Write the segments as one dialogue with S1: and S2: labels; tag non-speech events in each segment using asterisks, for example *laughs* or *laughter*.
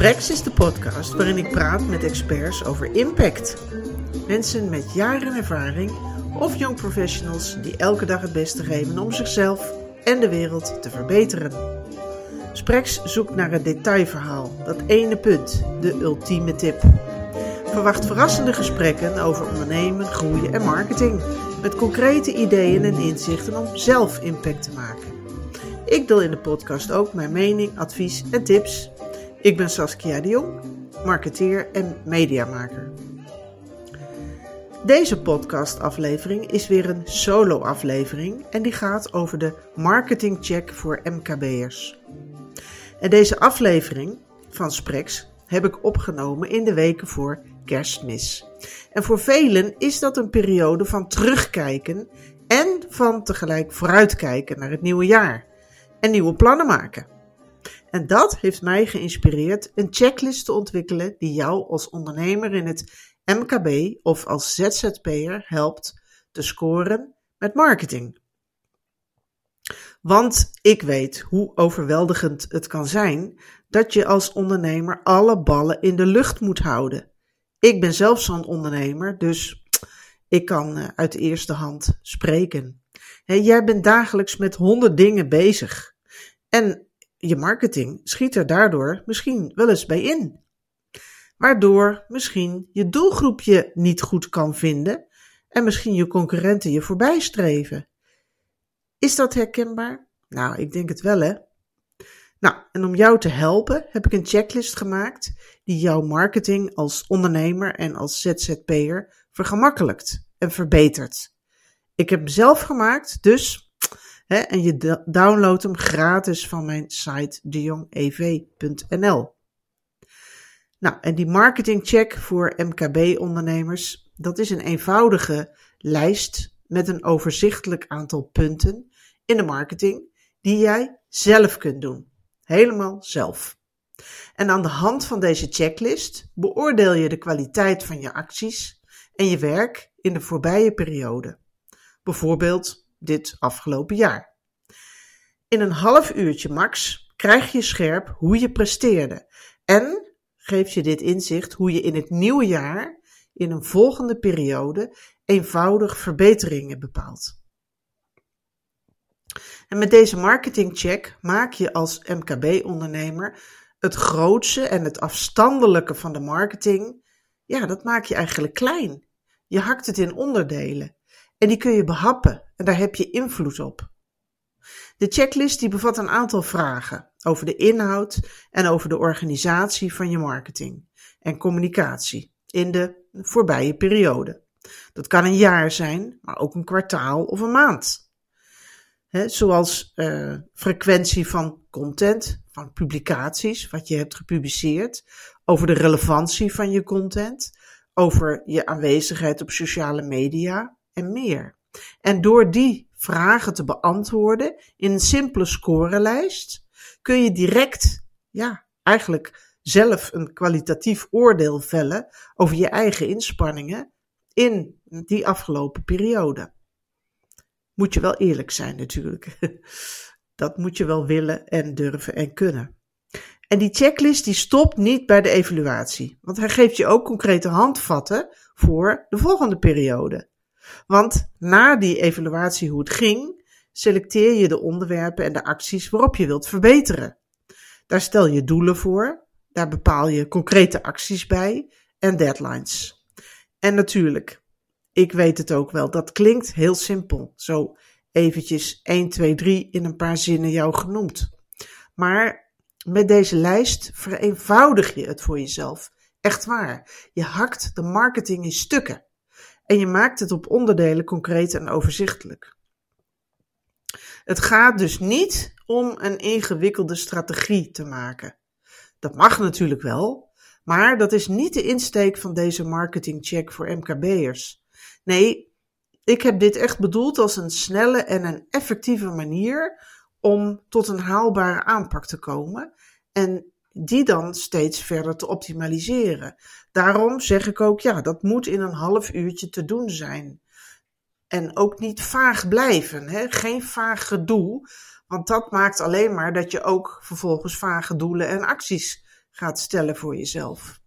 S1: Sprex is de podcast waarin ik praat met experts over impact. Mensen met jaren ervaring of young professionals die elke dag het beste geven om zichzelf en de wereld te verbeteren. Sprex zoekt naar het detailverhaal, dat ene punt, de ultieme tip. Verwacht verrassende gesprekken over ondernemen, groeien en marketing. Met concrete ideeën en inzichten om zelf impact te maken. Ik deel in de podcast ook mijn mening, advies en tips. Ik ben Saskia de Jong, marketeer en mediamaker. Deze podcastaflevering is weer een solo-aflevering en die gaat over de marketingcheck voor MKB'ers. En deze aflevering van Sprex heb ik opgenomen in de weken voor kerstmis. En voor velen is dat een periode van terugkijken en van tegelijk vooruitkijken naar het nieuwe jaar en nieuwe plannen maken. En dat heeft mij geïnspireerd een checklist te ontwikkelen die jou als ondernemer in het MKB of als ZZP'er helpt te scoren met marketing. Want ik weet hoe overweldigend het kan zijn dat je als ondernemer alle ballen in de lucht moet houden. Ik ben zelf zo'n ondernemer, dus ik kan eh, uit de eerste hand spreken. jij bent dagelijks met honderd dingen bezig. En je marketing schiet er daardoor misschien wel eens bij in. Waardoor misschien je doelgroepje niet goed kan vinden en misschien je concurrenten je voorbij streven. Is dat herkenbaar? Nou, ik denk het wel hè. Nou, en om jou te helpen heb ik een checklist gemaakt die jouw marketing als ondernemer en als ZZP'er vergemakkelijkt en verbetert. Ik heb hem zelf gemaakt, dus en je downloadt hem gratis van mijn site dejongev.nl. Nou, en die marketingcheck voor MKB-ondernemers, dat is een eenvoudige lijst met een overzichtelijk aantal punten in de marketing die jij zelf kunt doen. Helemaal zelf. En aan de hand van deze checklist beoordeel je de kwaliteit van je acties en je werk in de voorbije periode. Bijvoorbeeld dit afgelopen jaar. In een half uurtje max krijg je scherp hoe je presteerde en geeft je dit inzicht hoe je in het nieuwe jaar, in een volgende periode, eenvoudig verbeteringen bepaalt. En met deze marketingcheck maak je als MKB-ondernemer het grootste en het afstandelijke van de marketing, ja, dat maak je eigenlijk klein. Je hakt het in onderdelen en die kun je behappen en daar heb je invloed op. De checklist die bevat een aantal vragen over de inhoud en over de organisatie van je marketing en communicatie in de voorbije periode. Dat kan een jaar zijn, maar ook een kwartaal of een maand zoals uh, frequentie van content, van publicaties, wat je hebt gepubliceerd, over de relevantie van je content, over je aanwezigheid op sociale media en meer. En door die vragen te beantwoorden in een simpele scorelijst, kun je direct, ja, eigenlijk zelf een kwalitatief oordeel vellen over je eigen inspanningen in die afgelopen periode moet je wel eerlijk zijn natuurlijk. *laughs* Dat moet je wel willen en durven en kunnen. En die checklist die stopt niet bij de evaluatie, want hij geeft je ook concrete handvatten voor de volgende periode. Want na die evaluatie hoe het ging, selecteer je de onderwerpen en de acties waarop je wilt verbeteren. Daar stel je doelen voor, daar bepaal je concrete acties bij en deadlines. En natuurlijk, ik weet het ook wel. Dat klinkt heel simpel. Zo eventjes 1, 2, 3 in een paar zinnen jou genoemd. Maar met deze lijst vereenvoudig je het voor jezelf. Echt waar. Je hakt de marketing in stukken. En je maakt het op onderdelen concreet en overzichtelijk. Het gaat dus niet om een ingewikkelde strategie te maken. Dat mag natuurlijk wel, maar dat is niet de insteek van deze marketingcheck voor MKB'ers. Nee, ik heb dit echt bedoeld als een snelle en een effectieve manier om tot een haalbare aanpak te komen en die dan steeds verder te optimaliseren. Daarom zeg ik ook, ja, dat moet in een half uurtje te doen zijn. En ook niet vaag blijven, hè? geen vaag gedoe, want dat maakt alleen maar dat je ook vervolgens vage doelen en acties gaat stellen voor jezelf.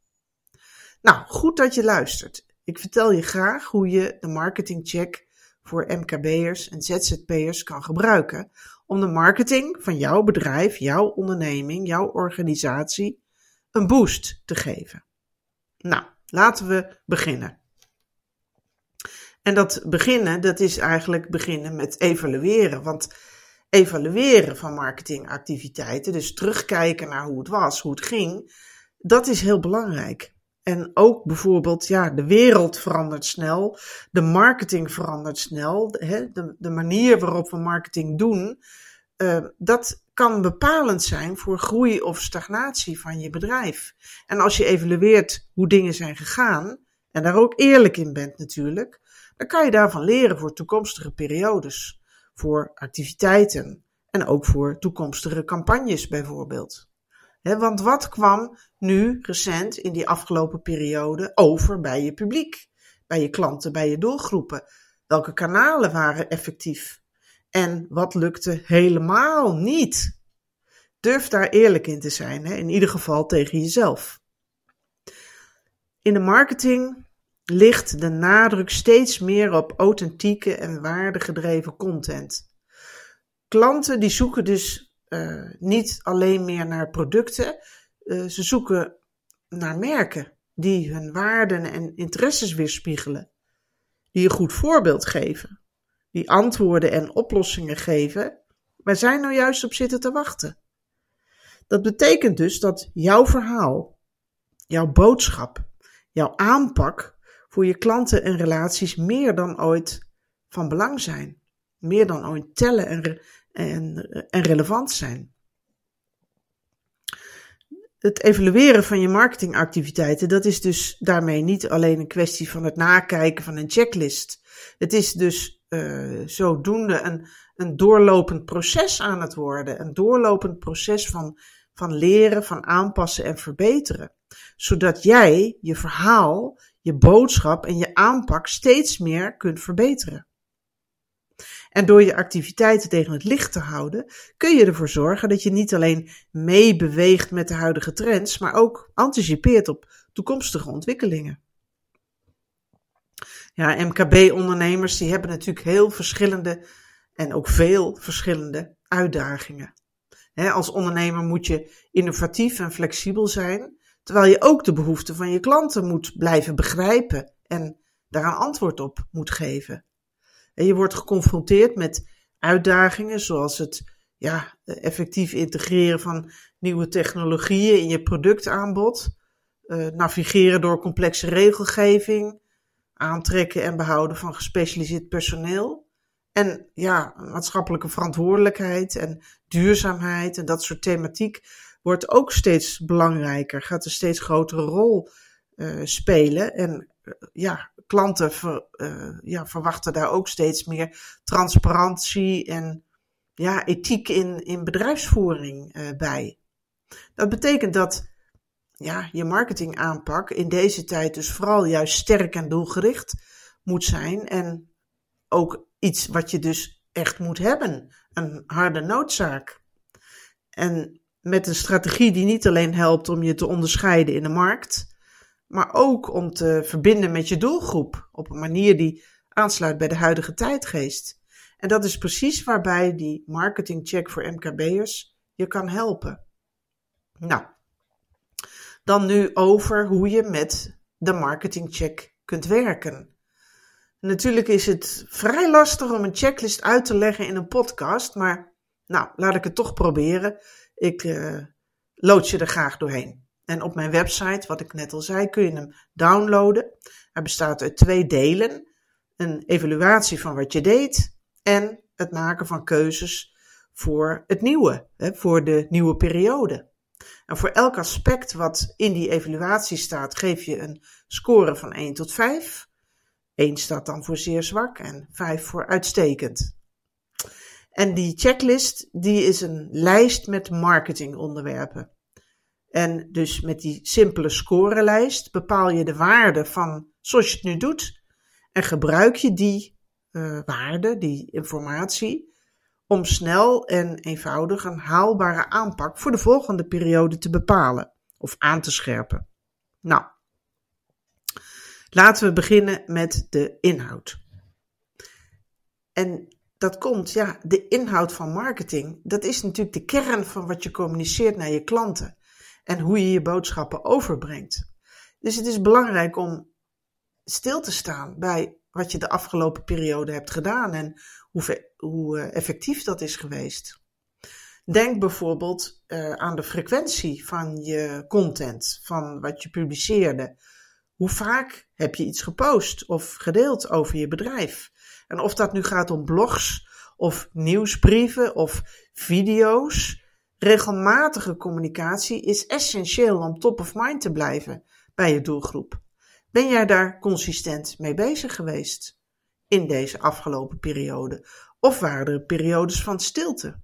S1: Nou, goed dat je luistert. Ik vertel je graag hoe je de marketingcheck voor MKB'ers en ZZP'ers kan gebruiken om de marketing van jouw bedrijf, jouw onderneming, jouw organisatie een boost te geven. Nou, laten we beginnen. En dat beginnen, dat is eigenlijk beginnen met evalueren. Want evalueren van marketingactiviteiten, dus terugkijken naar hoe het was, hoe het ging, dat is heel belangrijk. En ook bijvoorbeeld, ja, de wereld verandert snel, de marketing verandert snel, hè, de, de manier waarop we marketing doen, uh, dat kan bepalend zijn voor groei of stagnatie van je bedrijf. En als je evalueert hoe dingen zijn gegaan, en daar ook eerlijk in bent natuurlijk, dan kan je daarvan leren voor toekomstige periodes, voor activiteiten en ook voor toekomstige campagnes bijvoorbeeld. Want wat kwam nu recent in die afgelopen periode over bij je publiek, bij je klanten, bij je doelgroepen? Welke kanalen waren effectief? En wat lukte helemaal niet? Durf daar eerlijk in te zijn, in ieder geval tegen jezelf. In de marketing ligt de nadruk steeds meer op authentieke en waardegedreven content. Klanten die zoeken dus uh, niet alleen meer naar producten, uh, ze zoeken naar merken die hun waarden en interesses weerspiegelen, die een goed voorbeeld geven, die antwoorden en oplossingen geven waar zij nou juist op zitten te wachten. Dat betekent dus dat jouw verhaal, jouw boodschap, jouw aanpak voor je klanten en relaties meer dan ooit van belang zijn. Meer dan ooit tellen en, en, en relevant zijn. Het evalueren van je marketingactiviteiten, dat is dus daarmee niet alleen een kwestie van het nakijken van een checklist. Het is dus uh, zodoende een, een doorlopend proces aan het worden. Een doorlopend proces van, van leren, van aanpassen en verbeteren. Zodat jij je verhaal, je boodschap en je aanpak steeds meer kunt verbeteren. En door je activiteiten tegen het licht te houden, kun je ervoor zorgen dat je niet alleen meebeweegt met de huidige trends, maar ook anticipeert op toekomstige ontwikkelingen. Ja, MKB-ondernemers die hebben natuurlijk heel verschillende en ook veel verschillende uitdagingen. als ondernemer moet je innovatief en flexibel zijn. Terwijl je ook de behoeften van je klanten moet blijven begrijpen en daar een antwoord op moet geven. En je wordt geconfronteerd met uitdagingen zoals het ja, effectief integreren van nieuwe technologieën in je productaanbod, uh, navigeren door complexe regelgeving, aantrekken en behouden van gespecialiseerd personeel. En ja, maatschappelijke verantwoordelijkheid en duurzaamheid en dat soort thematiek wordt ook steeds belangrijker, gaat een steeds grotere rol spelen. En uh, ja, klanten uh, ja, verwachten daar ook steeds meer transparantie en ja, ethiek in, in bedrijfsvoering bij. Dat betekent dat ja, je marketingaanpak in deze tijd dus vooral juist sterk en doelgericht moet zijn. En ook iets wat je dus echt moet hebben. Een harde noodzaak. En met een strategie die niet alleen helpt om je te onderscheiden in de markt, maar ook om te verbinden met je doelgroep op een manier die aansluit bij de huidige tijdgeest. En dat is precies waarbij die marketingcheck voor MKB'ers je kan helpen. Nou, dan nu over hoe je met de marketingcheck kunt werken. Natuurlijk is het vrij lastig om een checklist uit te leggen in een podcast, maar nou, laat ik het toch proberen. Ik uh, lood je er graag doorheen. En op mijn website, wat ik net al zei, kun je hem downloaden. Hij bestaat uit twee delen: een evaluatie van wat je deed en het maken van keuzes voor het nieuwe, hè, voor de nieuwe periode. En voor elk aspect wat in die evaluatie staat, geef je een score van 1 tot 5. 1 staat dan voor zeer zwak en 5 voor uitstekend. En die checklist, die is een lijst met marketingonderwerpen. En dus met die simpele scorelijst bepaal je de waarde van zoals je het nu doet. En gebruik je die uh, waarde, die informatie, om snel en eenvoudig een haalbare aanpak voor de volgende periode te bepalen of aan te scherpen. Nou, laten we beginnen met de inhoud. En dat komt, ja, de inhoud van marketing, dat is natuurlijk de kern van wat je communiceert naar je klanten en hoe je je boodschappen overbrengt. Dus het is belangrijk om stil te staan bij wat je de afgelopen periode hebt gedaan en hoe, hoe eh, effectief dat is geweest. Denk bijvoorbeeld uh, aan de frequentie van je content, van wat je publiceerde. Hoe vaak heb je iets gepost of gedeeld over je bedrijf? En of dat nu gaat om blogs of nieuwsbrieven of video's, regelmatige communicatie is essentieel om top of mind te blijven bij je doelgroep. Ben jij daar consistent mee bezig geweest in deze afgelopen periode? Of waren er periodes van stilte?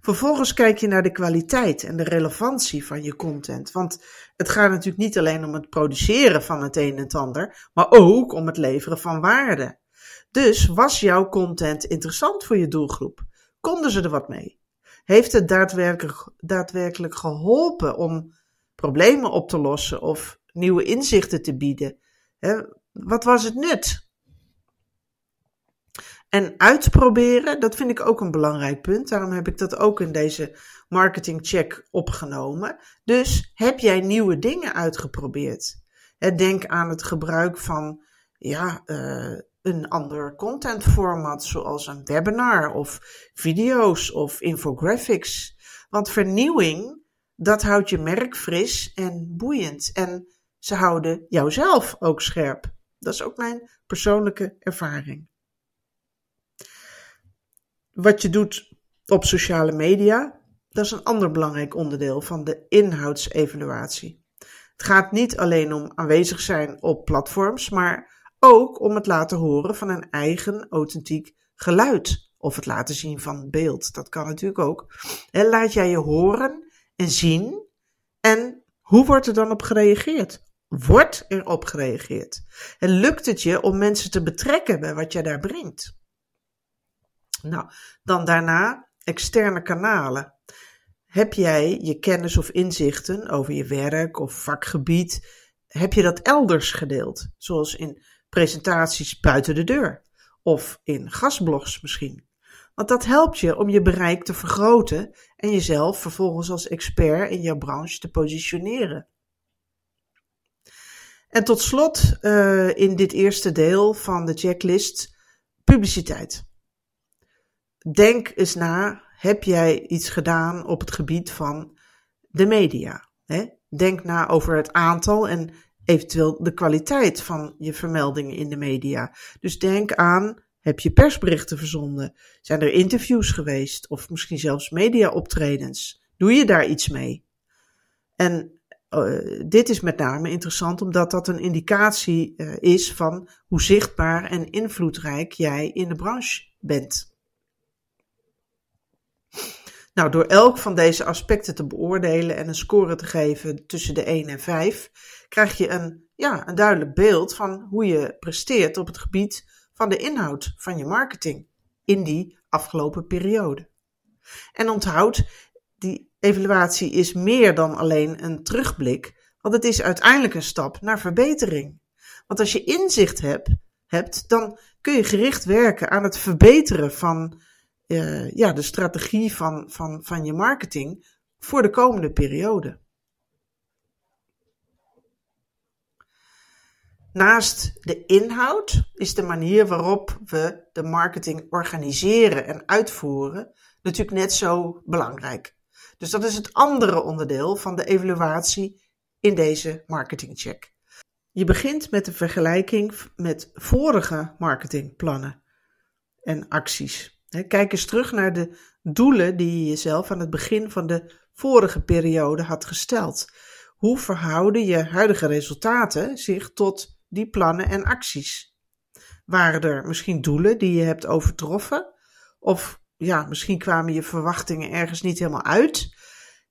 S1: Vervolgens kijk je naar de kwaliteit en de relevantie van je content. Want het gaat natuurlijk niet alleen om het produceren van het een en het ander, maar ook om het leveren van waarde. Dus was jouw content interessant voor je doelgroep? Konden ze er wat mee? Heeft het daadwerkelijk, daadwerkelijk geholpen om problemen op te lossen of nieuwe inzichten te bieden? wat was het nut? En uitproberen, dat vind ik ook een belangrijk punt. Daarom heb ik dat ook in deze marketing check opgenomen. Dus heb jij nieuwe dingen uitgeprobeerd? Denk aan het gebruik van ja, uh, een ander content format, zoals een webinar of video's of infographics. Want vernieuwing, dat houdt je merk fris en boeiend. En ze houden jouzelf ook scherp. Dat is ook mijn persoonlijke ervaring. Wat je doet op sociale media, dat is een ander belangrijk onderdeel van de inhoudsevaluatie. Het gaat niet alleen om aanwezig zijn op platforms, maar ook om het laten horen van een eigen authentiek geluid. Of het laten zien van beeld. Dat kan natuurlijk ook. laat jij je horen en zien. En hoe wordt er dan op gereageerd? Wordt er op gereageerd? En lukt het je om mensen te betrekken bij wat jij daar brengt? Nou, dan daarna externe kanalen. Heb jij je kennis of inzichten over je werk of vakgebied, heb je dat elders gedeeld? Zoals in presentaties buiten de deur of in gastblogs misschien. Want dat helpt je om je bereik te vergroten en jezelf vervolgens als expert in jouw branche te positioneren. En tot slot uh, in dit eerste deel van de checklist publiciteit. Denk eens na, heb jij iets gedaan op het gebied van de media? Hè? Denk na over het aantal en eventueel de kwaliteit van je vermeldingen in de media. Dus denk aan, heb je persberichten verzonden? Zijn er interviews geweest? Of misschien zelfs mediaoptredens? Doe je daar iets mee? En uh, dit is met name interessant omdat dat een indicatie uh, is van hoe zichtbaar en invloedrijk jij in de branche bent. Nou, door elk van deze aspecten te beoordelen en een score te geven tussen de 1 en 5, krijg je een, ja, een duidelijk beeld van hoe je presteert op het gebied van de inhoud van je marketing in die afgelopen periode. En onthoud, die evaluatie is meer dan alleen een terugblik, want het is uiteindelijk een stap naar verbetering. Want als je inzicht hebt, hebt dan kun je gericht werken aan het verbeteren van uh, ja, de strategie van, van, van je marketing voor de komende periode. Naast de inhoud is de manier waarop we de marketing organiseren en uitvoeren natuurlijk net zo belangrijk. Dus dat is het andere onderdeel van de evaluatie in deze marketingcheck. Je begint met de vergelijking met vorige marketingplannen en acties. Kijk eens terug naar de doelen die je jezelf aan het begin van de vorige periode had gesteld. Hoe verhouden je huidige resultaten zich tot die plannen en acties? Waren er misschien doelen die je hebt overtroffen? Of ja, misschien kwamen je verwachtingen ergens niet helemaal uit?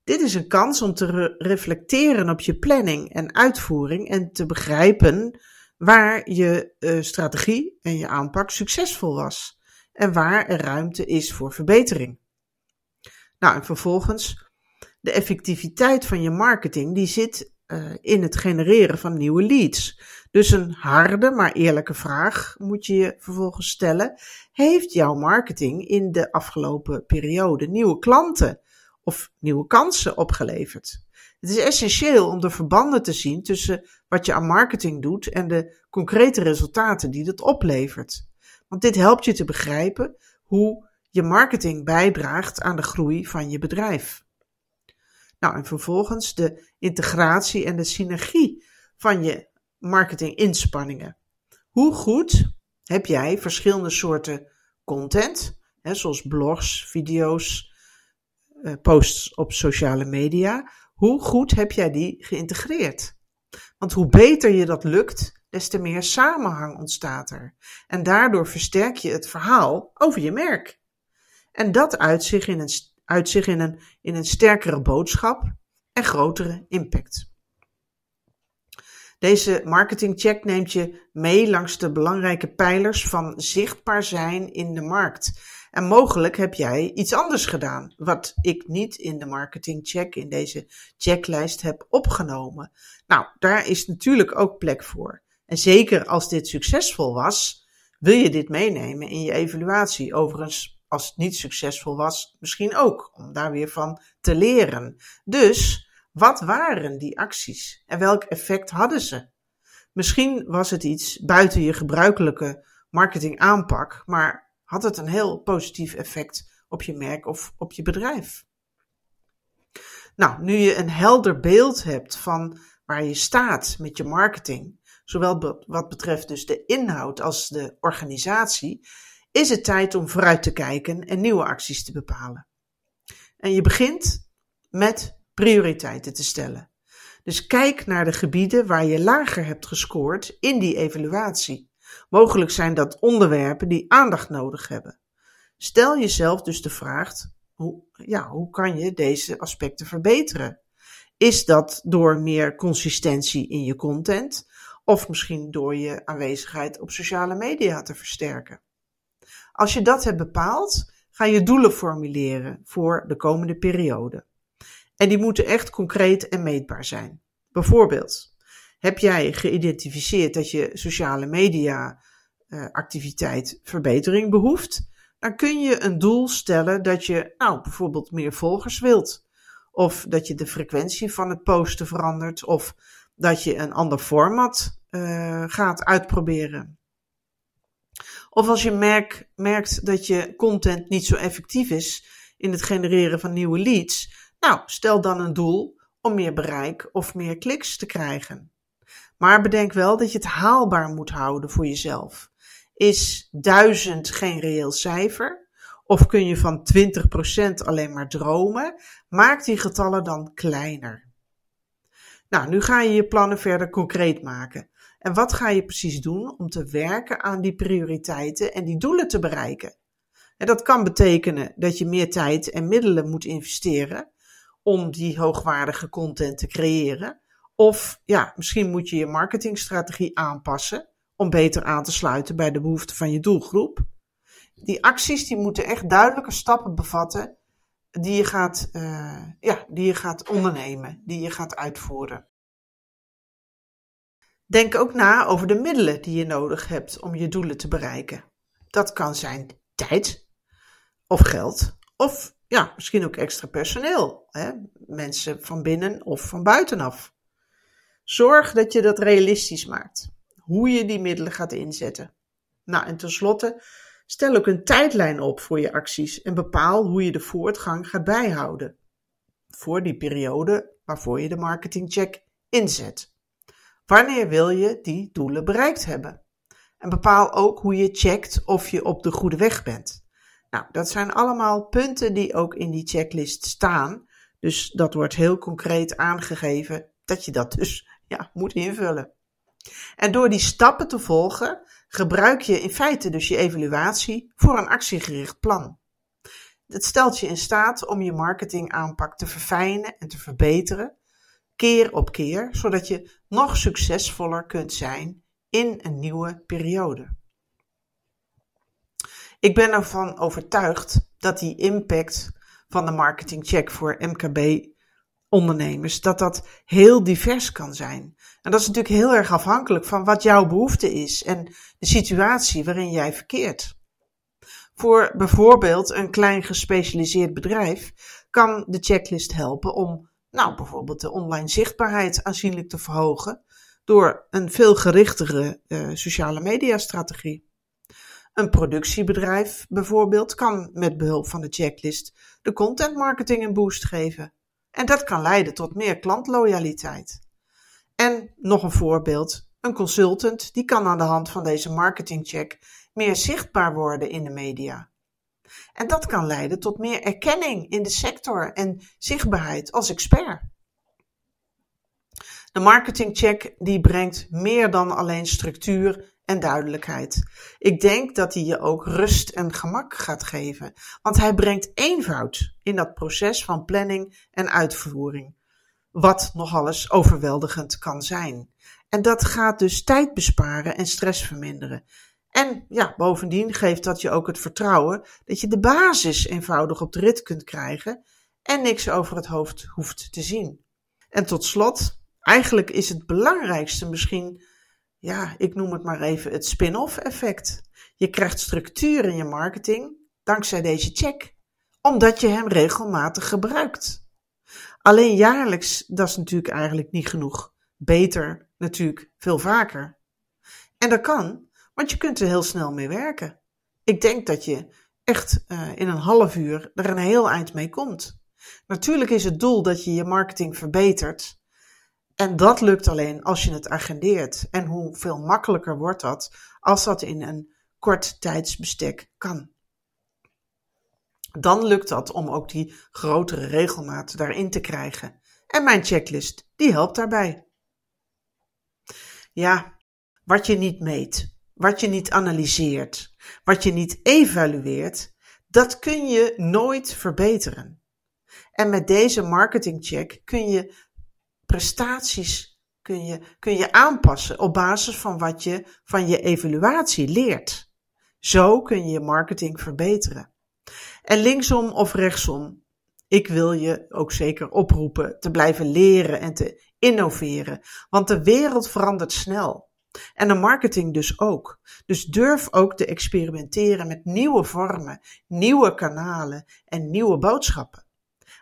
S1: Dit is een kans om te reflecteren op je planning en uitvoering en te begrijpen waar je uh, strategie en je aanpak succesvol was en waar er ruimte is voor verbetering. Nou, en vervolgens de effectiviteit van je marketing die zit uh, in het genereren van nieuwe leads. Dus een harde maar eerlijke vraag moet je je vervolgens stellen. Heeft jouw marketing in de afgelopen periode nieuwe klanten of nieuwe kansen opgeleverd? Het is essentieel om de verbanden te zien tussen wat je aan marketing doet en de concrete resultaten die dat oplevert. Want dit helpt je te begrijpen hoe je marketing bijdraagt aan de groei van je bedrijf. Nou, en vervolgens de integratie en de synergie van je marketinginspanningen. Hoe goed heb jij verschillende soorten content, hè, zoals blogs, video's, eh, posts op sociale media, hoe goed heb jij die geïntegreerd? Want hoe beter je dat lukt, des te meer samenhang ontstaat er. En daardoor versterk je het verhaal over je merk. En dat uit zich in een, in een, in een sterkere boodschap en grotere impact. Deze marketingcheck neemt je mee langs de belangrijke pijlers van zichtbaar zijn in de markt. En mogelijk heb jij iets anders gedaan, wat ik niet in de marketingcheck, in deze checklijst heb opgenomen. Nou, daar is natuurlijk ook plek voor. En zeker als dit succesvol was, wil je dit meenemen in je evaluatie. Overigens, als het niet succesvol was, misschien ook, om daar weer van te leren. Dus wat waren die acties en welk effect hadden ze? Misschien was het iets buiten je gebruikelijke marketingaanpak, maar had het een heel positief effect op je merk of op je bedrijf. Nou, nu je een helder beeld hebt van waar je staat met je marketing, zowel wat betreft dus de inhoud als de organisatie, is het tijd om vooruit te kijken en nieuwe acties te bepalen. En je begint met prioriteiten te stellen. Dus kijk naar de gebieden waar je lager hebt gescoord in die evaluatie. Mogelijk zijn dat onderwerpen die aandacht nodig hebben. Stel jezelf dus de vraag: hoe, ja, hoe kan je deze aspecten verbeteren? Is dat door meer consistentie in je content of misschien door je aanwezigheid op sociale media te versterken? Als je dat hebt bepaald, ga je doelen formuleren voor de komende periode. En die moeten echt concreet en meetbaar zijn. Bijvoorbeeld, heb jij geïdentificeerd dat je sociale media uh, activiteit verbetering behoeft? Dan kun je een doel stellen dat je nou bijvoorbeeld meer volgers wilt. Of dat je de frequentie van het posten verandert. Of dat je een ander format uh, gaat uitproberen. Of als je merk, merkt dat je content niet zo effectief is in het genereren van nieuwe leads, nou, stel dan een doel om meer bereik of meer kliks te krijgen. Maar bedenk wel dat je het haalbaar moet houden voor jezelf. Is 1000 geen reëel cijfer? Of kun je van 20% alleen maar dromen? Maak die getallen dan kleiner. Nou, nu ga je je plannen verder concreet maken. En wat ga je precies doen om te werken aan die prioriteiten en die doelen te bereiken? En dat kan betekenen dat je meer tijd en middelen moet investeren om die hoogwaardige content te creëren. Of ja, misschien moet je je marketingstrategie aanpassen om beter aan te sluiten bij de behoeften van je doelgroep. Die acties die moeten echt duidelijke stappen bevatten die je gaat, uh, ja, die je gaat ondernemen, die je gaat uitvoeren. Denk ook na over de middelen die je nodig hebt om je doelen te bereiken. Dat kan zijn tijd of geld of ja, misschien ook extra personeel. Hè? Mensen van binnen of van buitenaf. Zorg dat je dat realistisch maakt. Hoe je die middelen gaat inzetten. Nou, en tenslotte, stel ook een tijdlijn op voor je acties en bepaal hoe je de voortgang gaat bijhouden. Voor die periode waarvoor je de marketingcheck inzet. Wanneer wil je die doelen bereikt hebben? En bepaal ook hoe je checkt of je op de goede weg bent. Nou, dat zijn allemaal punten die ook in die checklist staan. Dus dat wordt heel concreet aangegeven dat je dat dus ja, moet invullen. En door die stappen te volgen, gebruik je in feite dus je evaluatie voor een actiegericht plan. Het stelt je in staat om je marketingaanpak te verfijnen en te verbeteren, keer op keer, zodat je nog succesvoller kunt zijn in een nieuwe periode. Ik ben ervan overtuigd dat die impact van de marketingcheck voor MKB ondernemers, dat dat heel divers kan zijn. En dat is natuurlijk heel erg afhankelijk van wat jouw behoefte is en de situatie waarin jij verkeert. Voor bijvoorbeeld een klein gespecialiseerd bedrijf kan de checklist helpen om, nou, bijvoorbeeld de online zichtbaarheid aanzienlijk te verhogen door een veel gerichtere uh, sociale mediastrategie. Een productiebedrijf bijvoorbeeld kan met behulp van de checklist de content marketing een boost geven. En dat kan leiden tot meer klantloyaliteit. En nog een voorbeeld. Een consultant die kan aan de hand van deze marketingcheck meer zichtbaar worden in de media. En dat kan leiden tot meer erkenning in de sector en zichtbaarheid als expert. De marketingcheck die brengt meer dan alleen structuur en duidelijkheid. Ik denk dat hij je ook rust en gemak gaat geven, want hij brengt eenvoud in dat proces van planning en uitvoering, wat nogal eens overweldigend kan zijn. En dat gaat dus tijd besparen en stress verminderen. En ja, bovendien geeft dat je ook het vertrouwen dat je de basis eenvoudig op de rit kunt krijgen en niks over het hoofd hoeft te zien. En tot slot, eigenlijk is het belangrijkste misschien ja, ik noem het maar even het spin-off effect. Je krijgt structuur in je marketing dankzij deze check, omdat je hem regelmatig gebruikt. Alleen jaarlijks, dat is natuurlijk eigenlijk niet genoeg. Beter natuurlijk veel vaker. En dat kan, want je kunt er heel snel mee werken. Ik denk dat je echt uh, in een half uur er een heel eind mee komt. Natuurlijk is het doel dat je je marketing verbetert, en dat lukt alleen als je het agendeert. En hoeveel makkelijker wordt dat als dat in een kort tijdsbestek kan. Dan lukt dat om ook die grotere regelmaat daarin te krijgen. En mijn checklist, die helpt daarbij. Ja, wat je niet meet, wat je niet analyseert, wat je niet evalueert, dat kun je nooit verbeteren. En met deze marketingcheck kun je prestaties kun je, kun je aanpassen op basis van wat je van je evaluatie leert. Zo kun je je marketing verbeteren. En linksom of rechtsom, ik wil je ook zeker oproepen te blijven leren en te innoveren, want de wereld verandert snel. En de marketing dus ook. Dus durf ook te experimenteren met nieuwe vormen, nieuwe kanalen en nieuwe boodschappen.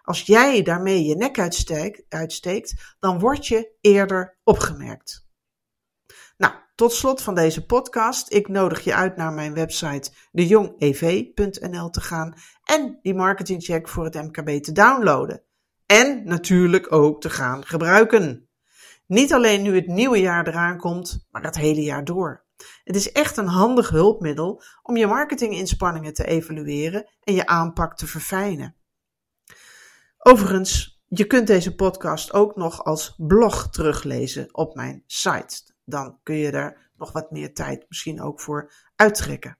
S1: Als jij daarmee je nek uitsteekt, uitsteekt, dan word je eerder opgemerkt. Nou, tot slot van deze podcast. Ik nodig je uit naar mijn website dejongev.nl te gaan en die marketingcheck voor het MKB te downloaden. En natuurlijk ook te gaan gebruiken. Niet alleen nu het nieuwe jaar eraan komt, maar het hele jaar door. Het is echt een handig hulpmiddel om je marketinginspanningen te evalueren en je aanpak te verfijnen. Overigens, je kunt deze podcast ook nog als blog teruglezen op mijn site. Dan kun je daar nog wat meer tijd misschien ook voor uittrekken.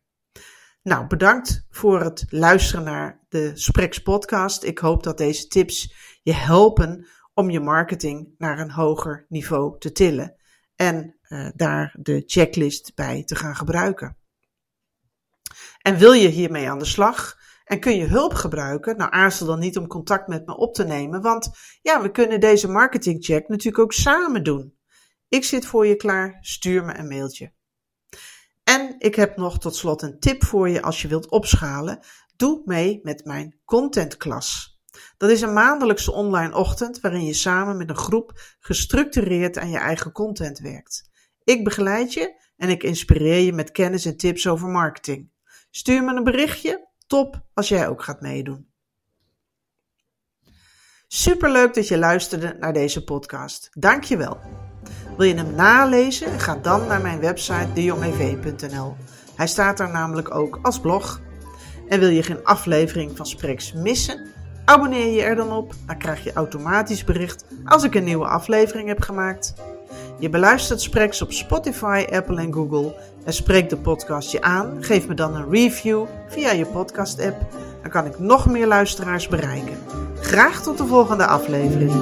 S1: Nou, bedankt voor het luisteren naar de Spreks podcast. Ik hoop dat deze tips je helpen om je marketing naar een hoger niveau te tillen en uh, daar de checklist bij te gaan gebruiken. En wil je hiermee aan de slag? En kun je hulp gebruiken? Nou, aarzel dan niet om contact met me op te nemen, want ja, we kunnen deze marketingcheck natuurlijk ook samen doen. Ik zit voor je klaar, stuur me een mailtje. En ik heb nog tot slot een tip voor je als je wilt opschalen. Doe mee met mijn contentklas. Dat is een maandelijkse online ochtend waarin je samen met een groep gestructureerd aan je eigen content werkt. Ik begeleid je en ik inspireer je met kennis en tips over marketing. Stuur me een berichtje Top als jij ook gaat meedoen. Superleuk dat je luisterde naar deze podcast. Dankjewel. Wil je hem nalezen? Ga dan naar mijn website dejongev.nl. Hij staat daar namelijk ook als blog. En wil je geen aflevering van Spreks missen? Abonneer je er dan op, dan krijg je automatisch bericht als ik een nieuwe aflevering heb gemaakt. Je beluistert Spreks op Spotify, Apple en Google en spreek de podcast je aan. Geef me dan een review via je podcast-app. Dan kan ik nog meer luisteraars bereiken. Graag tot de volgende aflevering.